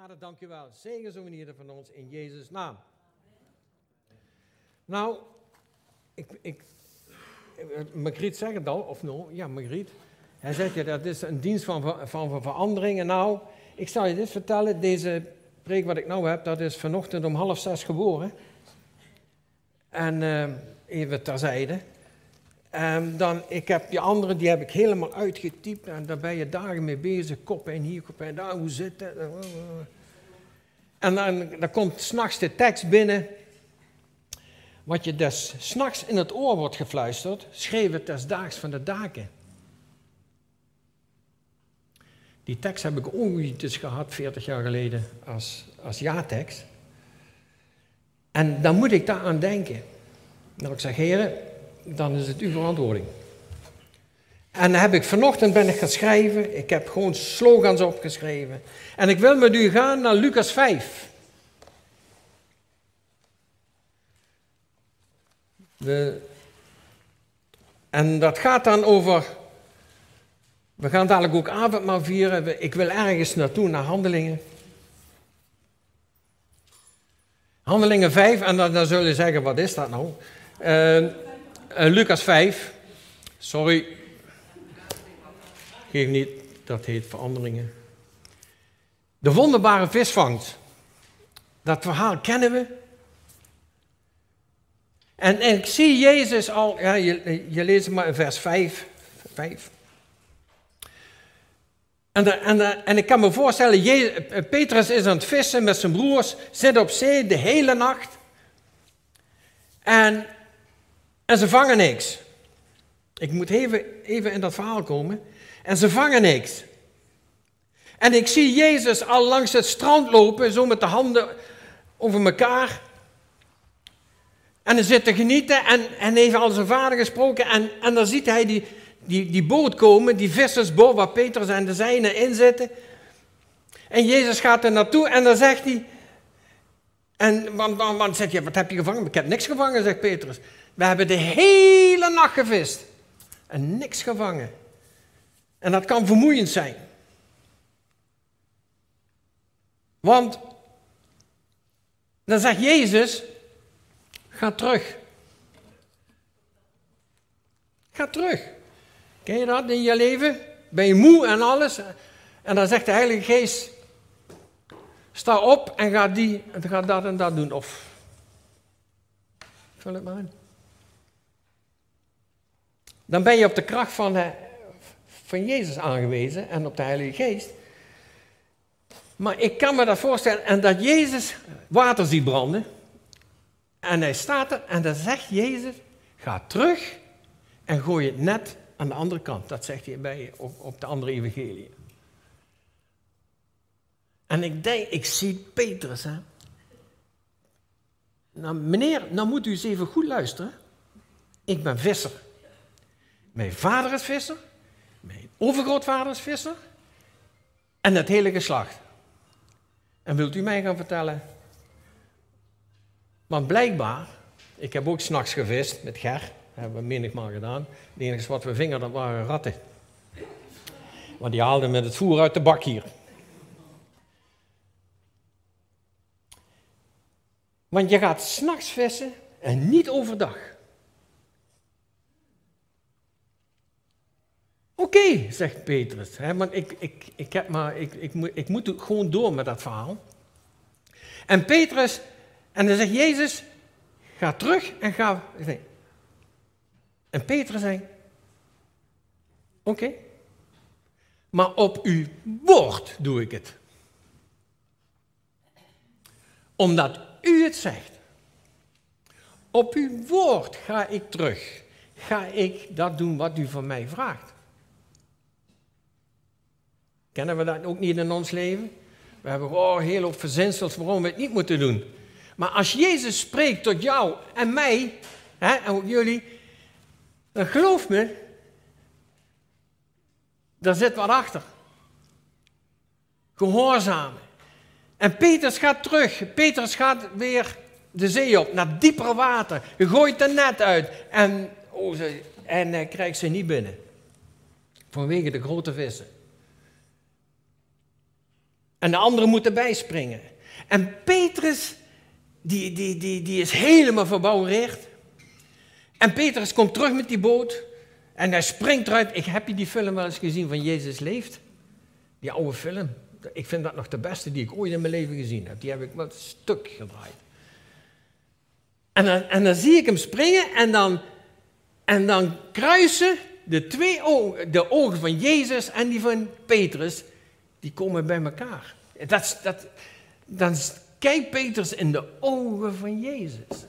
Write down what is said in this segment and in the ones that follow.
Vader, dank u wel. Zegen zo meneer van ons in Jezus' naam. Nou, ik, ik, Margriet zegt het al, of no, ja, Margriet. Hij zegt ja, dat is een dienst van, van, van veranderingen. Nou, ik zal je dit vertellen. Deze preek wat ik nou heb, dat is vanochtend om half zes geboren. En uh, even terzijde. Um, dan, ik heb die andere, die heb ik helemaal uitgetypt. En daar ben je dagen mee bezig. Kop en hier, kop en daar. Hoe zit het? En dan, dan komt s'nachts de tekst binnen. Wat je des s'nachts in het oor wordt gefluisterd, schreef het des daags van de daken. Die tekst heb ik ooit eens gehad, 40 jaar geleden, als, als ja-tekst. En dan moet ik daar aan denken. Nou, ik zeg, heren, dan is het uw verantwoording. En heb ik vanochtend ben ik gaan schrijven. Ik heb gewoon slogans opgeschreven. En ik wil met u gaan naar Lucas 5. De, en dat gaat dan over. We gaan dadelijk ook avondmaal vieren. Ik wil ergens naartoe, naar handelingen. Handelingen 5, en dan, dan zul je zeggen: wat is dat nou? Uh, uh, Lucas 5. Sorry. Geef niet, dat heet veranderingen. De wonderbare visvangst. Dat verhaal kennen we. En, en ik zie Jezus al, ja, je, je leest maar vers 5. 5. En, en, en ik kan me voorstellen, Je, Petrus is aan het vissen met zijn broers, zit op zee de hele nacht. En en ze vangen niks. Ik moet even, even in dat verhaal komen. En ze vangen niks. En ik zie Jezus al langs het strand lopen, zo met de handen over elkaar. En hij zit te genieten en, en heeft al zijn vader gesproken. En, en dan ziet hij die, die, die boot komen, die vissersboot waar Petrus en de zijnen in zitten. En Jezus gaat er naartoe en dan zegt hij... En want, zegt hij, wat heb je gevangen? Ik heb niks gevangen, zegt Petrus. We hebben de hele nacht gevist en niks gevangen. En dat kan vermoeiend zijn. Want dan zegt Jezus, ga terug. Ga terug. Ken je dat in je leven? Ben je moe en alles? En dan zegt de Heilige Geest, sta op en ga, die, ga dat en dat doen. Of, vul het maar in dan ben je op de kracht van, de, van Jezus aangewezen en op de Heilige Geest. Maar ik kan me dat voorstellen, en dat Jezus water ziet branden. En hij staat er en dan zegt Jezus, ga terug en gooi het net aan de andere kant. Dat zegt hij bij, op, op de andere evangelie. En ik denk, ik zie Petrus. Hè. Nou, meneer, nou moet u eens even goed luisteren. Ik ben visser. Mijn vader is visser, mijn overgrootvader is visser en het hele geslacht. En wilt u mij gaan vertellen? Want blijkbaar, ik heb ook s'nachts gevist met Ger, dat hebben we menigmaal gedaan. Het enige wat we vingen, dat waren ratten. Want die haalden met het voer uit de bak hier. Want je gaat s'nachts vissen en niet overdag. Oké, zegt Petrus. Hè, ik, ik, ik, heb maar, ik, ik, moet, ik moet gewoon door met dat verhaal. En Petrus, en dan zegt Jezus, ga terug en ga. En Petrus zegt, oké, maar op uw woord doe ik het. Omdat u het zegt. Op uw woord ga ik terug. Ga ik dat doen wat u van mij vraagt. Kennen we dat ook niet in ons leven? We hebben oh, heel veel verzinsels waarom we het niet moeten doen. Maar als Jezus spreekt tot jou en mij, hè, en ook jullie, dan geloof me, daar zit wat achter. Gehoorzamen. En Petrus gaat terug. Petrus gaat weer de zee op, naar dieper water. Je gooit de net uit en, oh, ze, en hij krijgt ze niet binnen. Vanwege de grote vissen. En de anderen moeten bijspringen. En Petrus, die, die, die, die is helemaal verbouwereerd. En Petrus komt terug met die boot. En hij springt eruit. Ik heb je die film wel eens gezien van Jezus leeft. Die oude film. Ik vind dat nog de beste die ik ooit in mijn leven gezien heb. Die heb ik wat stuk gedraaid. En dan, en dan zie ik hem springen en dan, en dan kruisen de twee ogen, de ogen van Jezus en die van Petrus, die komen bij elkaar. Dat, dat, dan kijkt Petrus in de ogen van Jezus.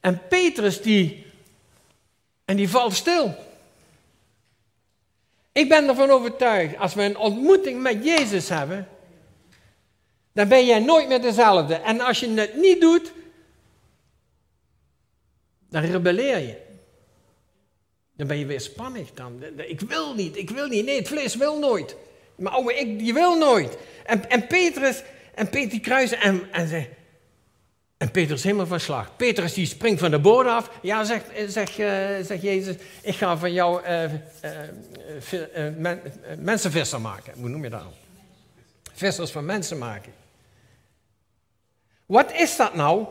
En Petrus die, en die valt stil. Ik ben ervan overtuigd, als we een ontmoeting met Jezus hebben, dan ben jij nooit meer dezelfde. En als je het niet doet, dan rebelleer je. Dan ben je weer spannig. Dan. Ik wil niet, ik wil niet. Nee, het vlees wil nooit. Maar oude ik, die wil nooit. En, en Petrus, en Peter kruisen en, en zei, en Petrus helemaal van slag. Petrus die springt van de boot af. Ja, zegt, zeg, uh, zegt Jezus, ik ga van jou uh, uh, men, mensenvisser maken. Hoe noem je dat? Vissers van mensen maken. Wat is dat nou?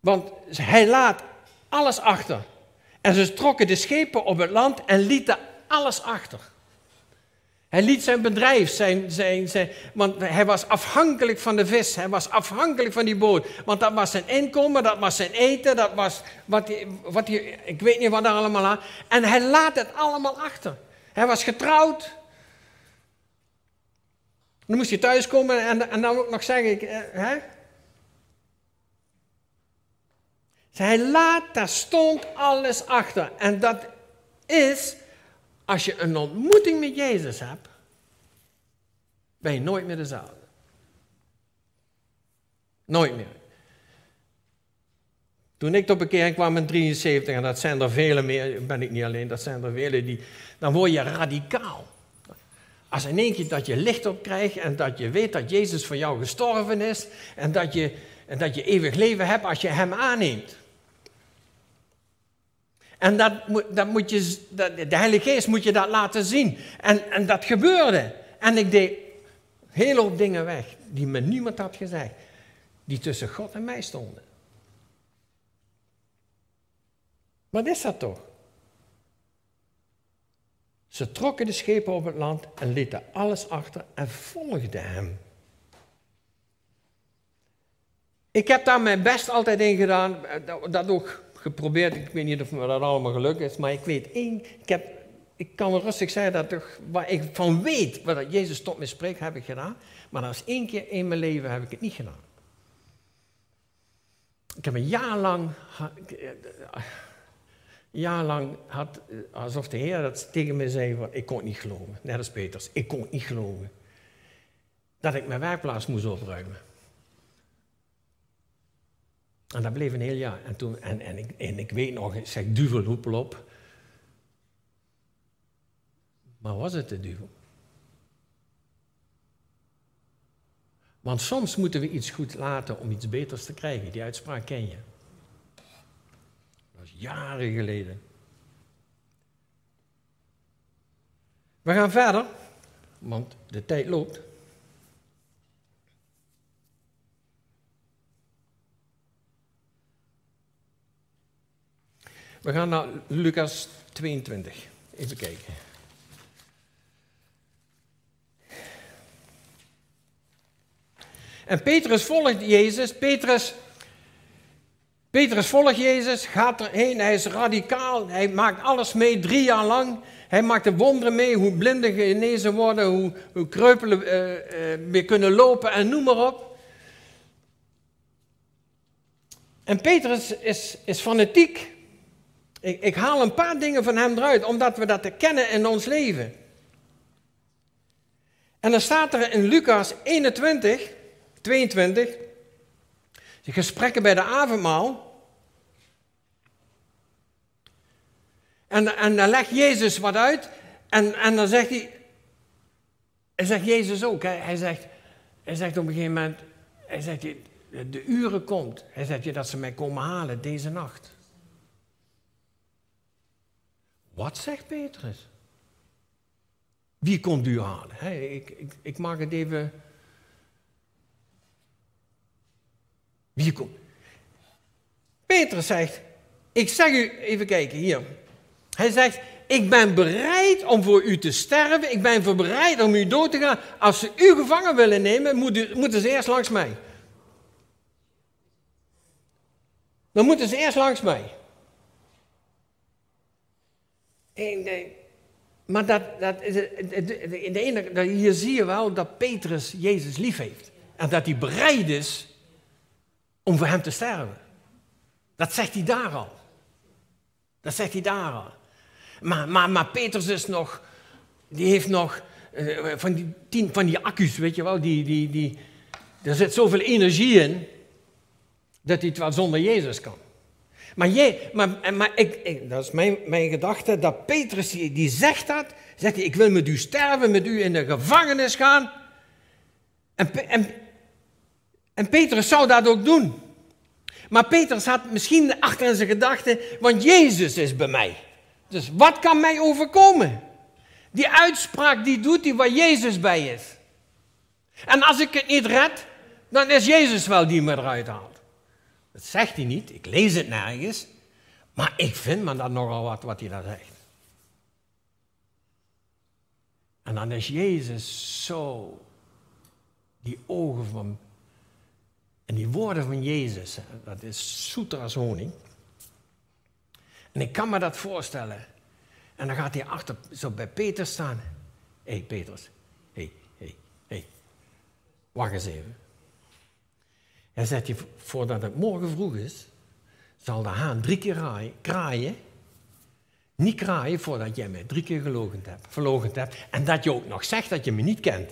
Want hij laat alles achter. En ze trokken de schepen op het land en lieten alles achter. Hij liet zijn bedrijf, zijn, zijn, zijn, want hij was afhankelijk van de vis, hij was afhankelijk van die boot. Want dat was zijn inkomen, dat was zijn eten, dat was wat hij, wat ik weet niet wat er allemaal aan. En hij laat het allemaal achter. Hij was getrouwd. Dan moest hij thuiskomen en, en dan ik nog zeggen, ik, eh, hè? Hij laat, daar stond alles achter. En dat is als je een ontmoeting met Jezus hebt, ben je nooit meer dezelfde. Nooit meer. Toen ik tot bekering kwam in 73, en dat zijn er vele meer, ben ik niet alleen, dat zijn er vele die, dan word je radicaal. Als in één keer dat je licht op krijgt en dat je weet dat Jezus voor jou gestorven is en dat je, en dat je eeuwig leven hebt als je Hem aanneemt. En dat, dat moet je, de Heilige Geest moet je dat laten zien. En, en dat gebeurde. En ik deed heel hoop dingen weg die me niemand had gezegd. Die tussen God en mij stonden. Wat is dat toch? Ze trokken de schepen op het land en lieten alles achter en volgden hem. Ik heb daar mijn best altijd in gedaan, dat ook geprobeerd. Ik weet niet of dat allemaal gelukt is, maar ik weet één. Ik, heb, ik kan rustig zeggen dat waar ik van weet, wat Jezus tot me spreekt, heb ik gedaan. Maar dat is één keer in mijn leven heb ik het niet gedaan. Ik heb een jaar lang, jaar lang had, alsof de Heer dat tegen me zei, van, ik kon het niet geloven. Net als Peters, ik kon het niet geloven. Dat ik mijn werkplaats moest opruimen. En dat bleef een heel jaar. En, toen, en, en, ik, en ik weet nog, ik zeg duvel, hoepel op. Maar was het de duvel? Want soms moeten we iets goed laten om iets beters te krijgen. Die uitspraak ken je. Dat is jaren geleden. We gaan verder, want de tijd loopt. We gaan naar Lucas 22. Even kijken. En Petrus volgt Jezus. Petrus, Petrus volgt Jezus, gaat erheen. Hij is radicaal. Hij maakt alles mee, drie jaar lang. Hij maakt de wonderen mee, hoe blinden genezen worden, hoe, hoe kreupelen uh, weer kunnen lopen en noem maar op. En Petrus is, is fanatiek. Ik, ik haal een paar dingen van hem eruit, omdat we dat kennen in ons leven. En dan staat er in Lucas 21, 22, de gesprekken bij de avondmaal. En, en dan legt Jezus wat uit en, en dan zegt hij, en zegt Jezus ook, hè, hij, zegt, hij zegt op een gegeven moment, hij zegt, de uren komt, hij zegt dat ze mij komen halen deze nacht. Wat zegt Petrus? Wie komt u halen? ik, ik, ik maak het even. Wie komt? Petrus zegt: Ik zeg u, even kijken hier. Hij zegt: Ik ben bereid om voor u te sterven. Ik ben bereid om u dood te gaan. Als ze u gevangen willen nemen, moeten ze eerst langs mij. Dan moeten ze eerst langs mij. Maar dat, dat, in de ene, hier zie je wel dat Petrus Jezus lief heeft. En dat hij bereid is om voor hem te sterven. Dat zegt hij daar al. Dat zegt hij daar al. Maar, maar, maar Petrus is nog, die heeft nog uh, van, die, tien, van die accu's, weet je wel, die, die, die, er zit zoveel energie in, dat hij het wel zonder Jezus kan. Maar, jij, maar, maar ik, dat is mijn, mijn gedachte, dat Petrus die, zegt dat, zegt hij, ik wil met u sterven, met u in de gevangenis gaan. En, en, en Petrus zou dat ook doen. Maar Petrus had misschien achter in zijn gedachten, want Jezus is bij mij. Dus wat kan mij overkomen? Die uitspraak die doet hij waar Jezus bij is. En als ik het niet red, dan is Jezus wel die me eruit haalt. Dat zegt hij niet, ik lees het nergens. Maar ik vind me dat nogal wat wat hij daar zegt. En dan is Jezus zo, die ogen van, en die woorden van Jezus, dat is zoeter als honing. En ik kan me dat voorstellen. En dan gaat hij achter, zo bij Peter staan. Hé, hey, Petrus. Hé, hé, hé. Wacht eens even. Hij zegt, je, voordat het morgen vroeg is, zal de haan drie keer kraaien. Niet kraaien voordat jij mij drie keer gelogen hebt, hebt. En dat je ook nog zegt dat je me niet kent.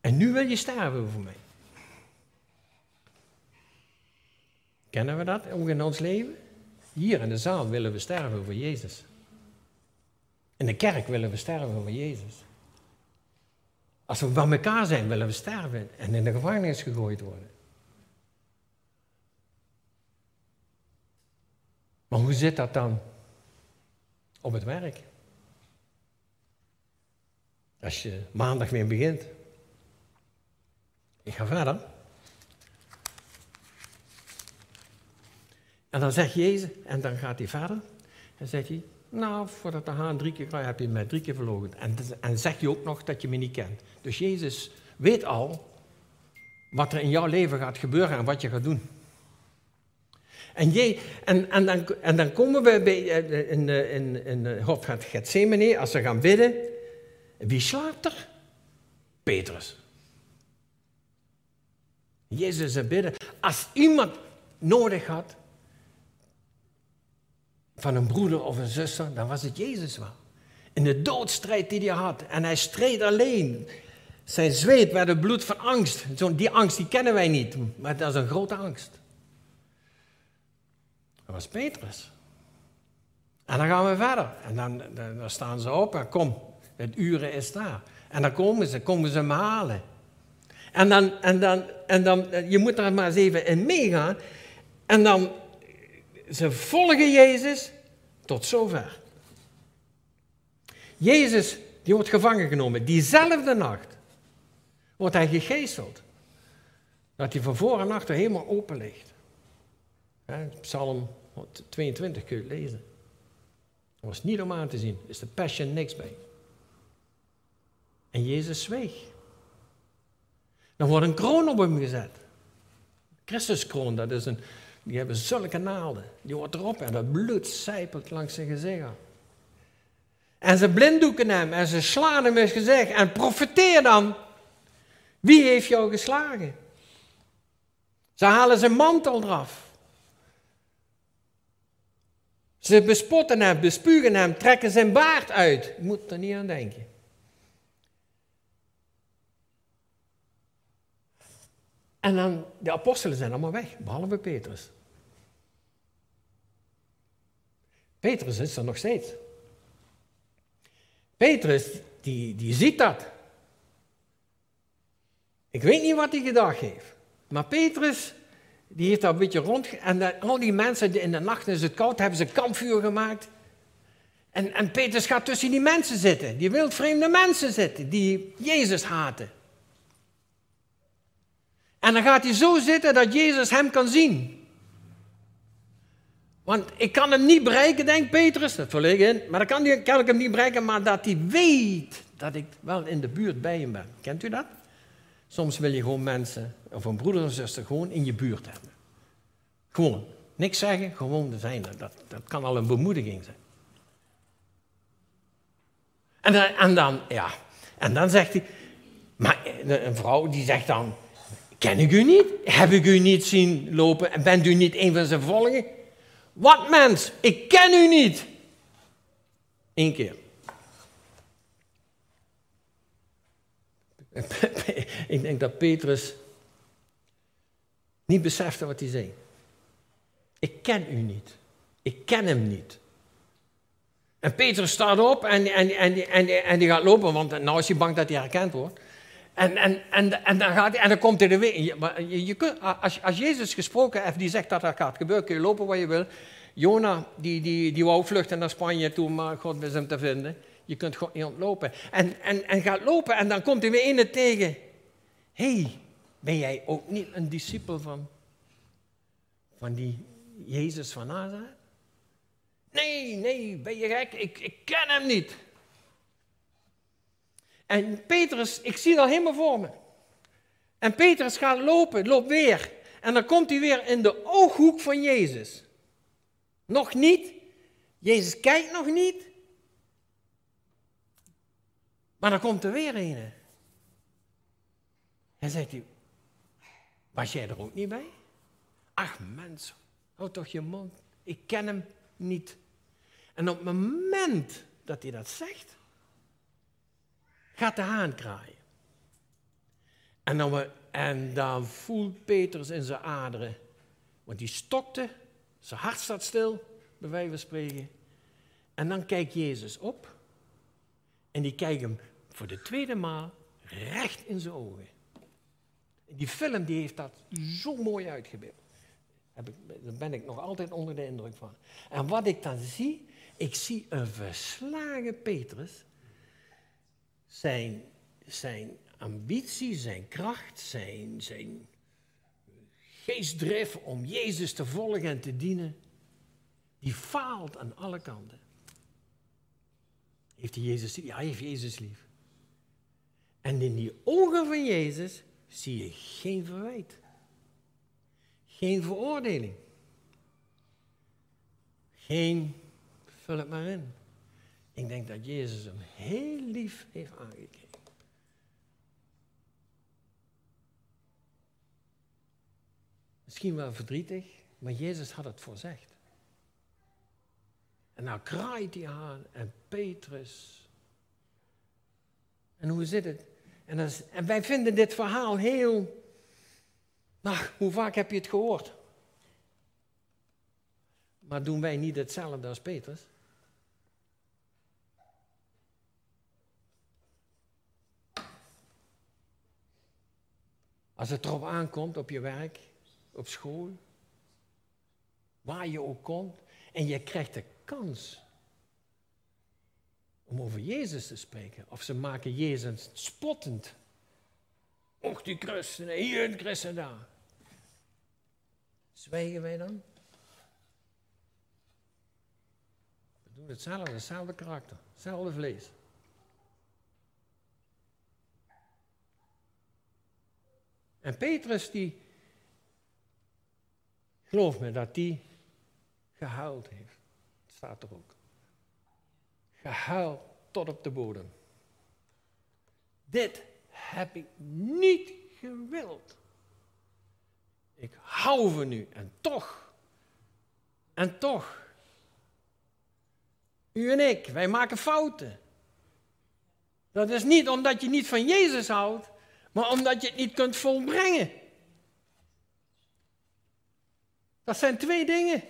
En nu wil je sterven voor mij. Kennen we dat ook in ons leven? Hier in de zaal willen we sterven voor Jezus. In de kerk willen we sterven voor Jezus. Als we bij elkaar zijn, willen we sterven en in de gevangenis gegooid worden. Maar hoe zit dat dan op het werk? Als je maandag weer begint. Ik ga verder. En dan zegt Jezus, en dan gaat hij verder. En zegt hij, nou, voordat de haan drie keer gaat, heb je mij drie keer verlogen. En, en zegt hij ook nog dat je me niet kent. Dus Jezus weet al wat er in jouw leven gaat gebeuren en wat je gaat doen. En, je, en, en, dan, en dan komen we bij, eh, in, in, in de Hof van Gethsemane, als ze gaan bidden. Wie slaapt er? Petrus. Jezus is bidden. Als iemand nodig had van een broeder of een zuster, dan was het Jezus wel. In de doodstrijd die hij had. En hij streed alleen. Zijn zweet werd het bloed van angst. Zo, die angst die kennen wij niet, maar dat is een grote angst. Dat was Petrus. En dan gaan we verder. En dan, dan, staan ze op en kom, het uren is daar. En dan komen ze, komen ze me halen. En dan, en dan, en dan, je moet er maar eens even in meegaan. En dan, ze volgen Jezus tot zover. Jezus, die wordt gevangen genomen. Diezelfde nacht wordt hij gegeesteld. Dat hij van voor en achter helemaal open ligt. Psalm 22 kun je lezen. Dat was niet om aan te zien. is de passion niks bij. En Jezus zweeg. Dan wordt een kroon op hem gezet. Christuskroon, dat is een, die hebben zulke naalden. Die wordt erop en dat bloed zijpelt langs zijn gezicht En ze blinddoeken hem en ze slaan hem in zijn gezicht en profeteer dan. Wie heeft jou geslagen? Ze halen zijn mantel eraf. Ze bespotten hem, bespugen hem, trekken zijn baard uit. Je moet er niet aan denken. En dan, de apostelen zijn allemaal weg, behalve Petrus. Petrus is er nog steeds. Petrus, die, die ziet dat. Ik weet niet wat hij gedacht heeft. Maar Petrus, die heeft daar een beetje rond. En al die mensen die in de nacht is het koud, hebben ze kampvuur gemaakt. En, en Petrus gaat tussen die mensen zitten, die wildvreemde mensen zitten, die Jezus haten. En dan gaat hij zo zitten dat Jezus hem kan zien. Want ik kan hem niet bereiken, denkt Petrus, dat in, maar dan kan, kan ik hem niet bereiken, maar dat hij weet dat ik wel in de buurt bij hem ben. Kent u dat? Soms wil je gewoon mensen, of een broeder of zuster, gewoon in je buurt hebben. Gewoon. Niks zeggen, gewoon zijn. Dat, dat kan al een bemoediging zijn. En dan, en dan, ja, en dan zegt hij, maar een vrouw die zegt dan, ken ik u niet? Heb ik u niet zien lopen en bent u niet een van zijn volgen? Wat mens, ik ken u niet. Eén keer. Ik denk dat Petrus niet besefte wat hij zei. Ik ken u niet. Ik ken hem niet. En Petrus staat op en, en, en, en, en die gaat lopen, want nou is hij bang dat hij herkend wordt. En, en, en, en, dan, gaat en dan komt hij er weer. Je, je, kunt, als, als Jezus gesproken heeft, die zegt dat dat gaat gebeuren, kun je lopen waar je wil. Jona, die, die, die wou vluchten naar Spanje toen, maar God wist hem te vinden. Je kunt God niet ontlopen. En, en, en gaat lopen en dan komt hij weer in tegen. Hey, ben jij ook niet een discipel van, van die Jezus van Nazareth? Nee, nee, ben je gek? Ik, ik ken hem niet. En Petrus, ik zie dat helemaal voor me. En Petrus gaat lopen, loopt weer. En dan komt hij weer in de ooghoek van Jezus. Nog niet. Jezus kijkt nog niet. Maar dan komt er weer een. En zegt hij, was jij er ook niet bij? Ach mensen, houd toch je mond. Ik ken hem niet. En op het moment dat hij dat zegt, gaat de haan kraaien. En dan, en dan voelt Petrus in zijn aderen, want die stokte, zijn hart staat stil, bij wijze van spreken. En dan kijkt Jezus op en die kijkt hem voor de tweede maal recht in zijn ogen. Die film die heeft dat zo mooi uitgebeeld. Daar ben ik nog altijd onder de indruk van. En wat ik dan zie, ik zie een verslagen Petrus. Zijn, zijn ambitie, zijn kracht, zijn, zijn geestdrift om Jezus te volgen en te dienen, die faalt aan alle kanten. Heeft hij Jezus? Ja, heeft Jezus lief. En in die ogen van Jezus zie je geen verwijt. Geen veroordeling. Geen, vul het maar in. Ik denk dat Jezus hem heel lief heeft aangekeken. Misschien wel verdrietig, maar Jezus had het voorzegd. En nou kraait hij aan en Petrus. En hoe zit het? En, en wij vinden dit verhaal heel. Nou, hoe vaak heb je het gehoord? Maar doen wij niet hetzelfde als Petrus? Als het erop aankomt op je werk, op school, waar je ook komt, en je krijgt de kans om over Jezus te spreken. Of ze maken Jezus spottend. Och, die christenen, hier een christen daar. Zwijgen wij dan? We doen hetzelfde, hetzelfde karakter, hetzelfde vlees. En Petrus die, geloof me dat die gehuild heeft. Staat er ook. Gehuild tot op de bodem. Dit heb ik niet gewild. Ik hou van u en toch, en toch. U en ik, wij maken fouten. Dat is niet omdat je niet van Jezus houdt, maar omdat je het niet kunt volbrengen. Dat zijn twee dingen.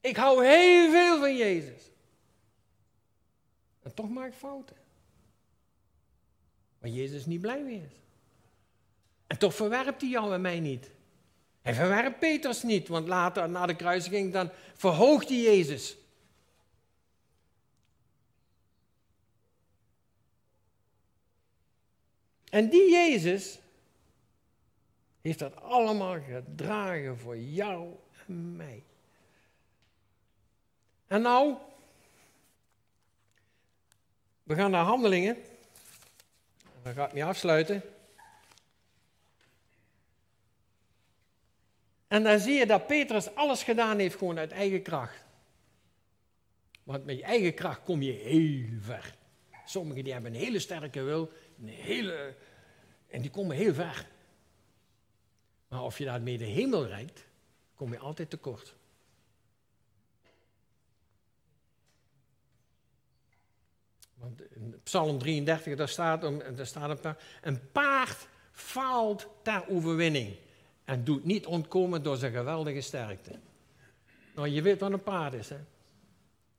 Ik hou heel veel van Jezus. En toch maak ik fouten. Waar Jezus niet blij mee is. En toch verwerpt hij jou en mij niet. Hij verwerpt Petrus niet, want later na de kruisiging dan verhoogt hij Jezus. En die Jezus heeft dat allemaal gedragen voor jou en mij. En nou, we gaan naar handelingen. Dan ga ik me afsluiten. En dan zie je dat Petrus alles gedaan heeft gewoon uit eigen kracht. Want met je eigen kracht kom je heel ver. Sommigen die hebben een hele sterke wil, een hele, en die komen heel ver. Maar of je daarmee de hemel reikt, kom je altijd tekort. Want in Psalm 33, daar staat, daar staat een, een paard faalt ter overwinning en doet niet ontkomen door zijn geweldige sterkte. Nou, je weet wat een paard is, hè?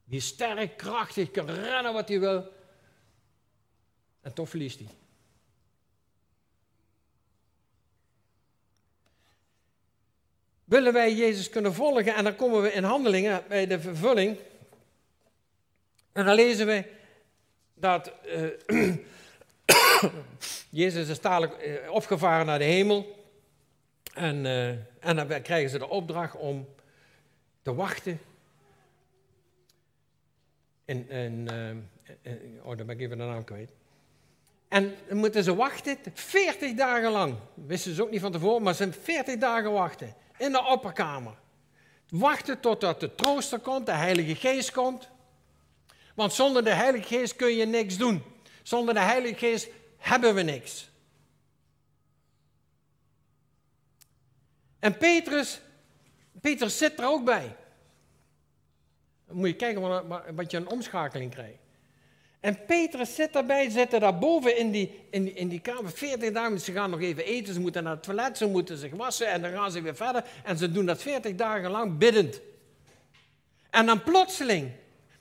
Die sterk, krachtig, kan rennen wat hij wil. En toch verliest hij. Willen wij Jezus kunnen volgen, en dan komen we in handelingen bij de vervulling. En dan lezen we dat uh, Jezus is dadelijk uh, opgevaren naar de hemel. En, uh, en dan krijgen ze de opdracht om te wachten. In, in, oh, dan ben ik even de naam kwijt. En dan moeten ze wachten 40 dagen lang. Wisten ze ook niet van tevoren, maar ze zijn 40 dagen wachten. In de opperkamer. Wachten totdat de trooster komt, de Heilige Geest komt. Want zonder de Heilige Geest kun je niks doen. Zonder de Heilige Geest hebben we niks. En Petrus, Petrus zit er ook bij. Dan moet je kijken wat je een omschakeling krijgt. En Petrus zit erbij, zitten daar boven in die, in, die, in die kamer, 40 dagen. Ze gaan nog even eten, ze moeten naar het toilet, ze moeten zich wassen en dan gaan ze weer verder. En ze doen dat 40 dagen lang biddend. En dan plotseling,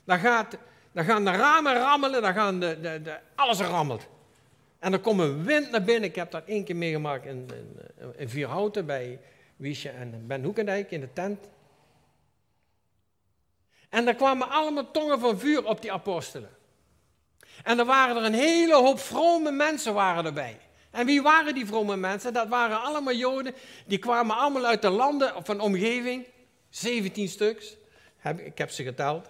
dan gaat dan gaan de ramen rammelen, dan gaan de, de, de, alles rammelt. En dan komt een wind naar binnen. Ik heb dat één keer meegemaakt in, in, in Vierhouten bij Wiesje en Ben Hoekendijk in de tent. En er kwamen allemaal tongen van vuur op die apostelen. En er waren er een hele hoop vrome mensen waren erbij. En wie waren die vrome mensen? Dat waren allemaal Joden. Die kwamen allemaal uit de landen van omgeving. 17 stuks. Ik heb ze geteld.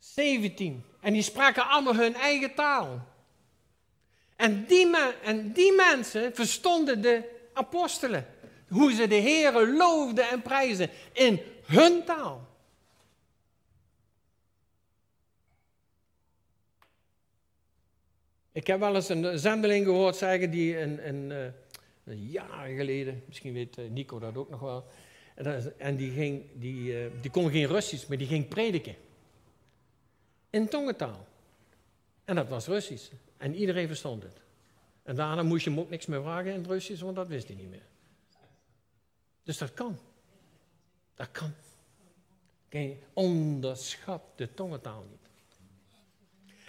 17. En die spraken allemaal hun eigen taal. En die, en die mensen verstonden de apostelen. Hoe ze de Heeren loofden en prijzen in hun taal. Ik heb wel eens een zendeling gehoord zeggen die een, een, eh, jaar geleden, misschien weet eh, Nico dat ook nog wel, en die, ging, die, eh, die kon geen Russisch, maar die ging prediken in tongentaal. En dat was Russisch. En iedereen verstond het. En daarna moest je hem ook niks meer vragen in het Russisch, want dat wist hij niet meer. Dus dat kan. Dat kan. Oké, onderschat de tongentaal niet.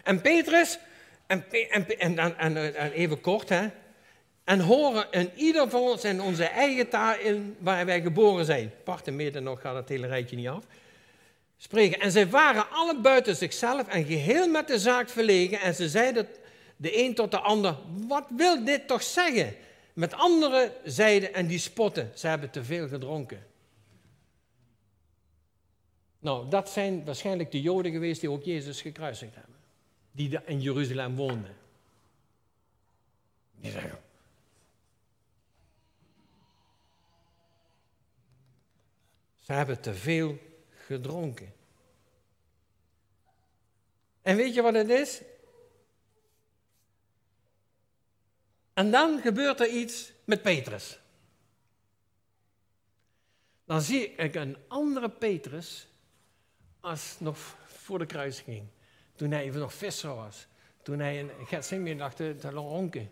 En Petrus, en, en, en, en, even kort, hè. En horen in ieder van ons in onze eigen taal in waar wij geboren zijn. Part en midden nog gaat het hele rijtje niet af spreken. En zij waren alle buiten zichzelf en geheel met de zaak verlegen. En ze zeiden de een tot de ander, wat wil dit toch zeggen? Met andere zeiden en die spotten, ze hebben te veel gedronken. Nou, dat zijn waarschijnlijk de Joden geweest die ook Jezus gekruisigd hebben. Die in Jeruzalem woonden. Die zeggen, ze hebben te veel gedronken. En weet je wat het is? En dan gebeurt er iets met Petrus. Dan zie ik een andere Petrus als nog voor de kruisiging. Toen hij even nog visser was. Toen hij in Gethsemane dacht te ronken.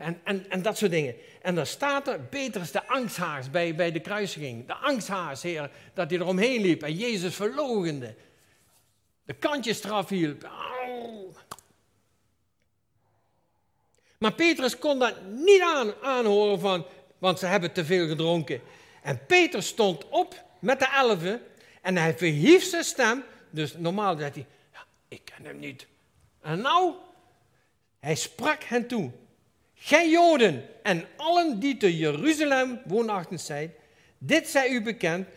En, en, en dat soort dingen. En dan staat er Petrus de angsthaars bij, bij de kruisiging. De angsthaars, heer, dat hij eromheen liep en Jezus verlogende. De kantjes eraf hielp. Maar Petrus kon dat niet aan, aanhoren van want ze hebben te veel gedronken. En Peter stond op met de elfen en hij verhief zijn stem. Dus normaal zegt hij, ja, ik ken hem niet. En nou, hij sprak hen toe. Gij Joden en allen die te Jeruzalem woonachtig zijn, dit zij u bekend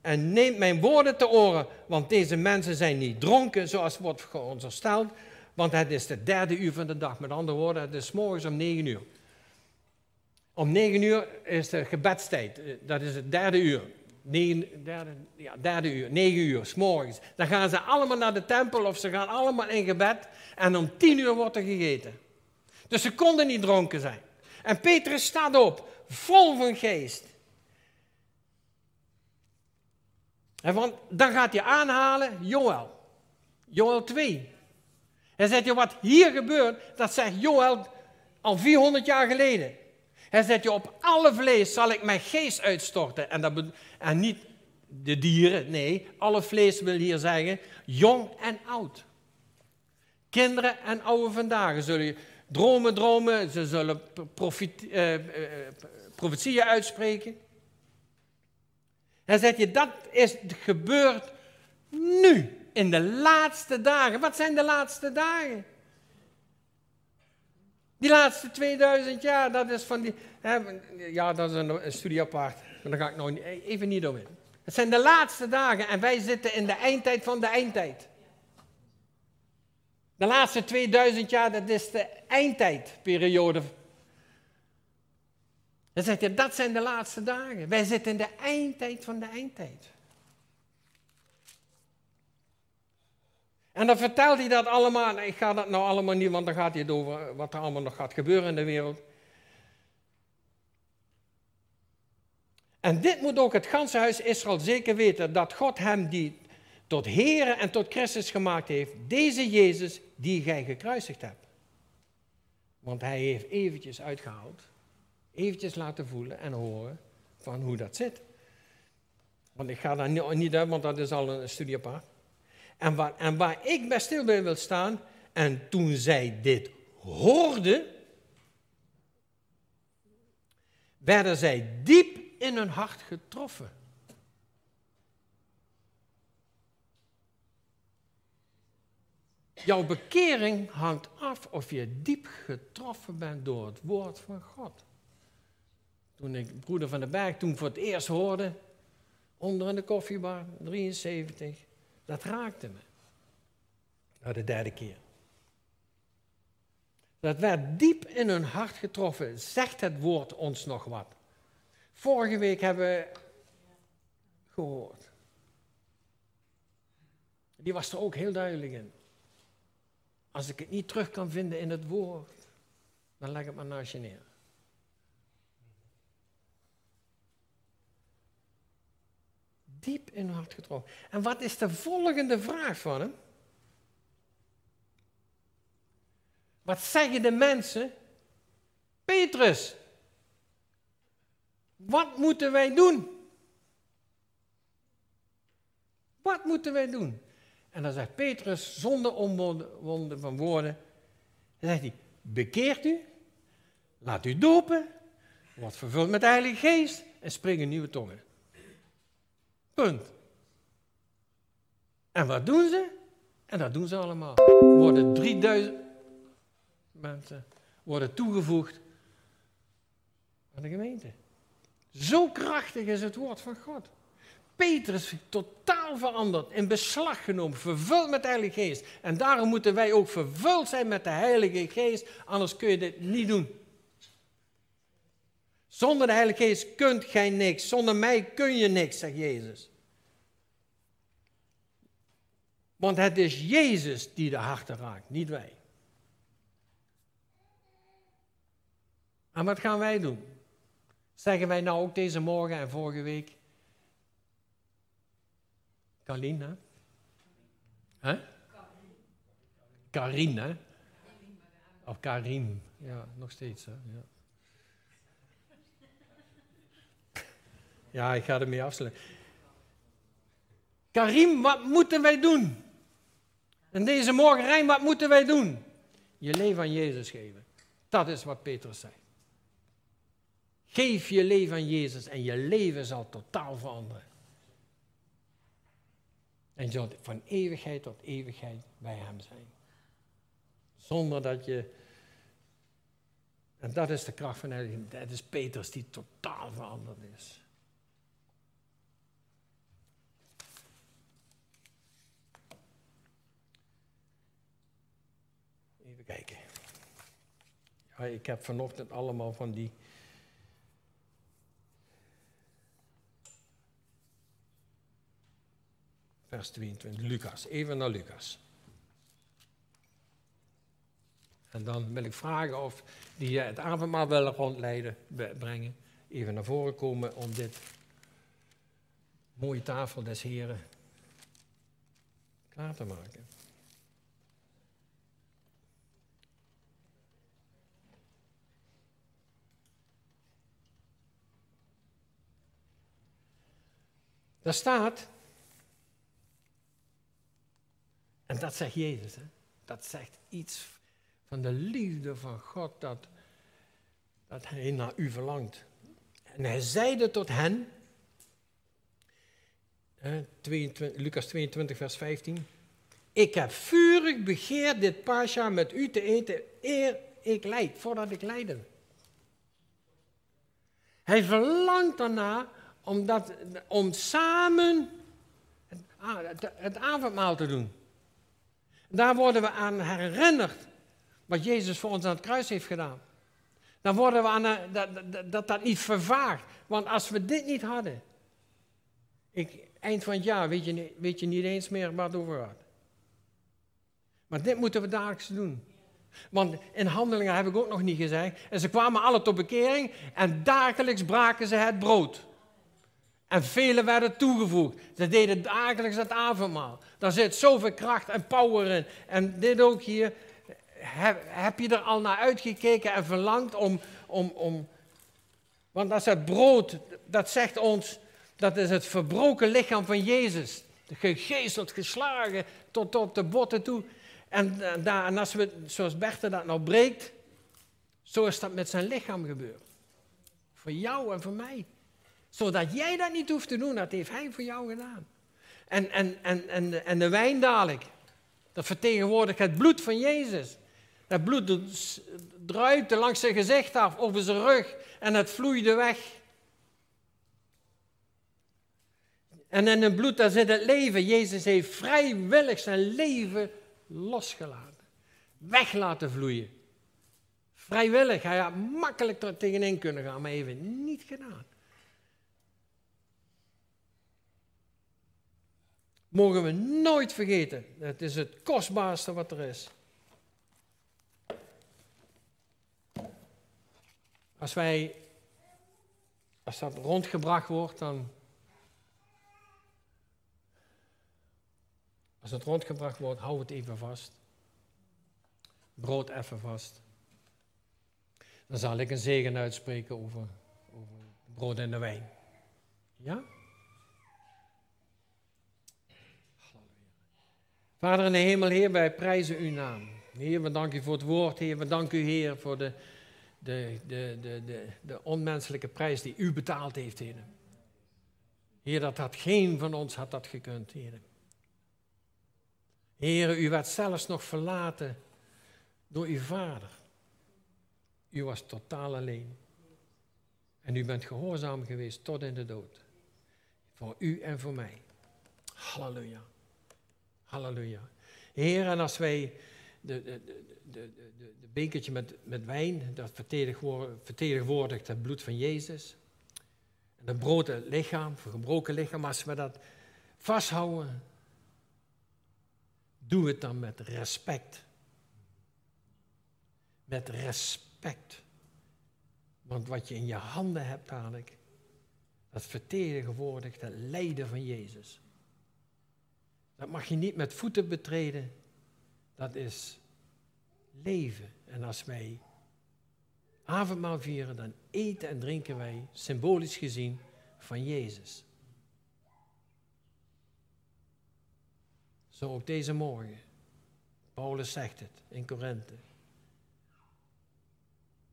en neemt mijn woorden te oren, want deze mensen zijn niet dronken zoals wordt verondersteld, want het is de derde uur van de dag. Met andere woorden, het is morgens om negen uur. Om negen uur is de gebedstijd, dat is het derde uur. Negen, derde, ja, derde uur, negen uur, s morgens. Dan gaan ze allemaal naar de tempel of ze gaan allemaal in gebed en om tien uur wordt er gegeten. Dus ze konden niet dronken zijn. En Petrus staat op, vol van geest. En dan gaat hij aanhalen Joel. Joel 2. Hij zegt je wat hier gebeurt, dat zegt Joel al 400 jaar geleden. Hij zegt je op alle vlees zal ik mijn geest uitstorten. En, dat, en niet de dieren, nee, alle vlees wil hier zeggen jong en oud. Kinderen en oude vandaag zullen dromen dromen, ze zullen eh, eh, profetieën uitspreken. Hij zegt je, dat is gebeurd nu, in de laatste dagen. Wat zijn de laatste dagen? Die laatste 2000 jaar, dat is van die. Hè, ja, dat is een, studie apart. Daar ga ik nog even niet op in. Het zijn de laatste dagen en wij zitten in de eindtijd van de eindtijd. De laatste 2000 jaar, dat is de eindtijdperiode. Dan zegt hij, dat zijn de laatste dagen. Wij zitten in de eindtijd van de eindtijd. En dan vertelt hij dat allemaal. Ik ga dat nou allemaal niet, want dan gaat hij het over wat er allemaal nog gaat gebeuren in de wereld. En dit moet ook het ganse huis Israël zeker weten, dat God hem die tot Here en tot Christus gemaakt heeft, deze Jezus die gij gekruisigd hebt. Want hij heeft eventjes uitgehaald, eventjes laten voelen en horen van hoe dat zit. Want ik ga daar niet uit, want dat is al een studie apart. En waar, en waar ik bij stil wil staan, en toen zij dit hoorden, werden zij diep in hun hart getroffen. Jouw bekering hangt af of je diep getroffen bent door het woord van God. Toen ik broeder van de Berg toen voor het eerst hoorde, onder in de koffiebar, 73, dat raakte me. Nou, de derde keer. Dat werd diep in hun hart getroffen. Zegt het woord ons nog wat? Vorige week hebben we gehoord. Die was er ook heel duidelijk in. Als ik het niet terug kan vinden in het woord, dan leg het maar naast je neer. Diep in hart getroffen. En wat is de volgende vraag van hem? Wat zeggen de mensen? Petrus, wat moeten wij doen? Wat moeten wij doen? En dan zegt Petrus, zonder omwonden van woorden, dan zegt hij, bekeert u, laat u dopen, wordt vervuld met de Heilige Geest en springen nieuwe tongen. Punt. En wat doen ze? En dat doen ze allemaal. Worden 3000 mensen worden toegevoegd aan de gemeente. Zo krachtig is het woord van God. Petrus totaal veranderd, in beslag genomen, vervuld met de Heilige Geest. En daarom moeten wij ook vervuld zijn met de Heilige Geest, anders kun je dit niet doen. Zonder de Heilige Geest kunt gij niks, zonder mij kun je niks, zegt Jezus. Want het is Jezus die de harten raakt, niet wij. En wat gaan wij doen? Zeggen wij nou ook deze morgen en vorige week, Kalin, hè? Karin, hè? Of Karim, ja, nog steeds, hè? Ja. Ja, ik ga ermee afsluiten. Karim, wat moeten wij doen? En deze morgen, Rijn, wat moeten wij doen? Je leven aan Jezus geven. Dat is wat Petrus zei. Geef je leven aan Jezus en je leven zal totaal veranderen. En zult van eeuwigheid tot eeuwigheid bij Hem zijn. Zonder dat je. En dat is de kracht van Heilige Dat is Petrus die totaal veranderd is. Even kijken. Ja, ik heb vanochtend allemaal van die vers 22, Lucas. Even naar Lucas. En dan wil ik vragen of die het avondmaal willen rondleiden, brengen. Even naar voren komen om dit mooie tafel des Heren klaar te maken. Daar staat En dat zegt Jezus. Hè? Dat zegt iets van de liefde van God dat, dat hij naar u verlangt. En hij zeide tot hen, 22, Lucas 22, vers 15. Ik heb vurig begeerd dit pasja met u te eten eer ik leid, voordat ik lijden. Hij verlangt daarna om, dat, om samen het, het avondmaal te doen. Daar worden we aan herinnerd wat Jezus voor ons aan het kruis heeft gedaan. Dan worden we aan, eh, dat, dat, dat niet vervaagt. Want als we dit niet hadden, ik, eind van het jaar weet je, weet je niet eens meer wat over wat. Maar dit moeten we dagelijks doen. Want in handelingen heb ik ook nog niet gezegd. En ze kwamen alle tot bekering en dagelijks braken ze het brood. En velen werden toegevoegd. Ze deden dagelijks het avondmaal. Daar zit zoveel kracht en power in. En dit ook hier. Heb, heb je er al naar uitgekeken en verlangd om, om, om. Want als het brood, dat zegt ons. Dat is het verbroken lichaam van Jezus. Gegezeld, geslagen tot op de botten toe. En, daar, en als we, zoals Bertha dat nou breekt. Zo is dat met zijn lichaam gebeurd. Voor jou en voor mij zodat jij dat niet hoeft te doen, dat heeft hij voor jou gedaan. En, en, en, en, en de wijn dadelijk, dat vertegenwoordigt het bloed van Jezus. Dat bloed druipte langs zijn gezicht af, over zijn rug, en het vloeide weg. En in het bloed, daar zit het leven. Jezus heeft vrijwillig zijn leven losgelaten. Weg laten vloeien. Vrijwillig. Hij had makkelijk er tegenin kunnen gaan, maar even niet gedaan. Mogen we nooit vergeten. Het is het kostbaarste wat er is. Als wij, als dat rondgebracht wordt, dan. Als het rondgebracht wordt, hou het even vast. Brood even vast. Dan zal ik een zegen uitspreken over, over brood en de wijn. Ja? Vader in de hemel, Heer, wij prijzen uw naam. Heer, we danken u voor het woord. Heer, we danken u, Heer, voor de, de, de, de, de, de onmenselijke prijs die u betaald heeft, Heer. Heer, dat had geen van ons had dat gekund, Heer. Heer, u werd zelfs nog verlaten door uw vader. U was totaal alleen. En u bent gehoorzaam geweest tot in de dood. Voor u en voor mij. Halleluja. Halleluja. Heer, en als wij de, de, de, de, de, bekertje met, met wijn, dat vertegenwoordigt het bloed van Jezus. En het brood, het lichaam, het gebroken lichaam, als we dat vasthouden, doe het dan met respect. Met respect. Want wat je in je handen hebt dadelijk, dat vertegenwoordigt het lijden van Jezus. Dat mag je niet met voeten betreden. Dat is leven. En als wij avondmaal vieren, dan eten en drinken wij, symbolisch gezien, van Jezus. Zo ook deze morgen. Paulus zegt het in Korinthe.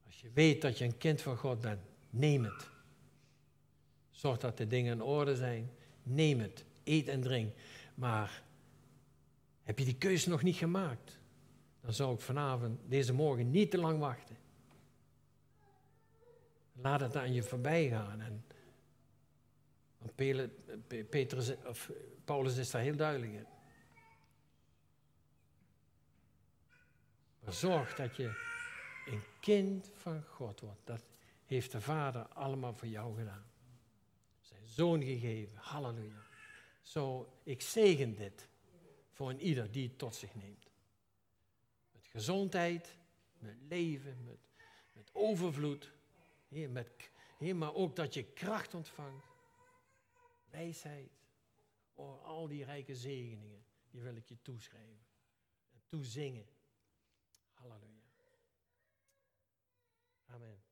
Als je weet dat je een kind van God bent, Neem het. Zorg dat de dingen in orde zijn. Neem het. Eet en drink. Maar heb je die keuze nog niet gemaakt? Dan zou ik vanavond, deze morgen, niet te lang wachten. Laat het aan je voorbij gaan. En, of Paulus is daar heel duidelijk in. Maar zorg dat je een kind van God wordt. Dat heeft de Vader allemaal voor jou gedaan. Zijn zoon gegeven. Halleluja. Zo, ik zegen dit voor een ieder die het tot zich neemt. Met gezondheid, met leven, met, met overvloed. Heer, met, heer, maar ook dat je kracht ontvangt. Wijsheid. Oh, al die rijke zegeningen, die wil ik je toeschrijven. En toezingen. Halleluja. Amen.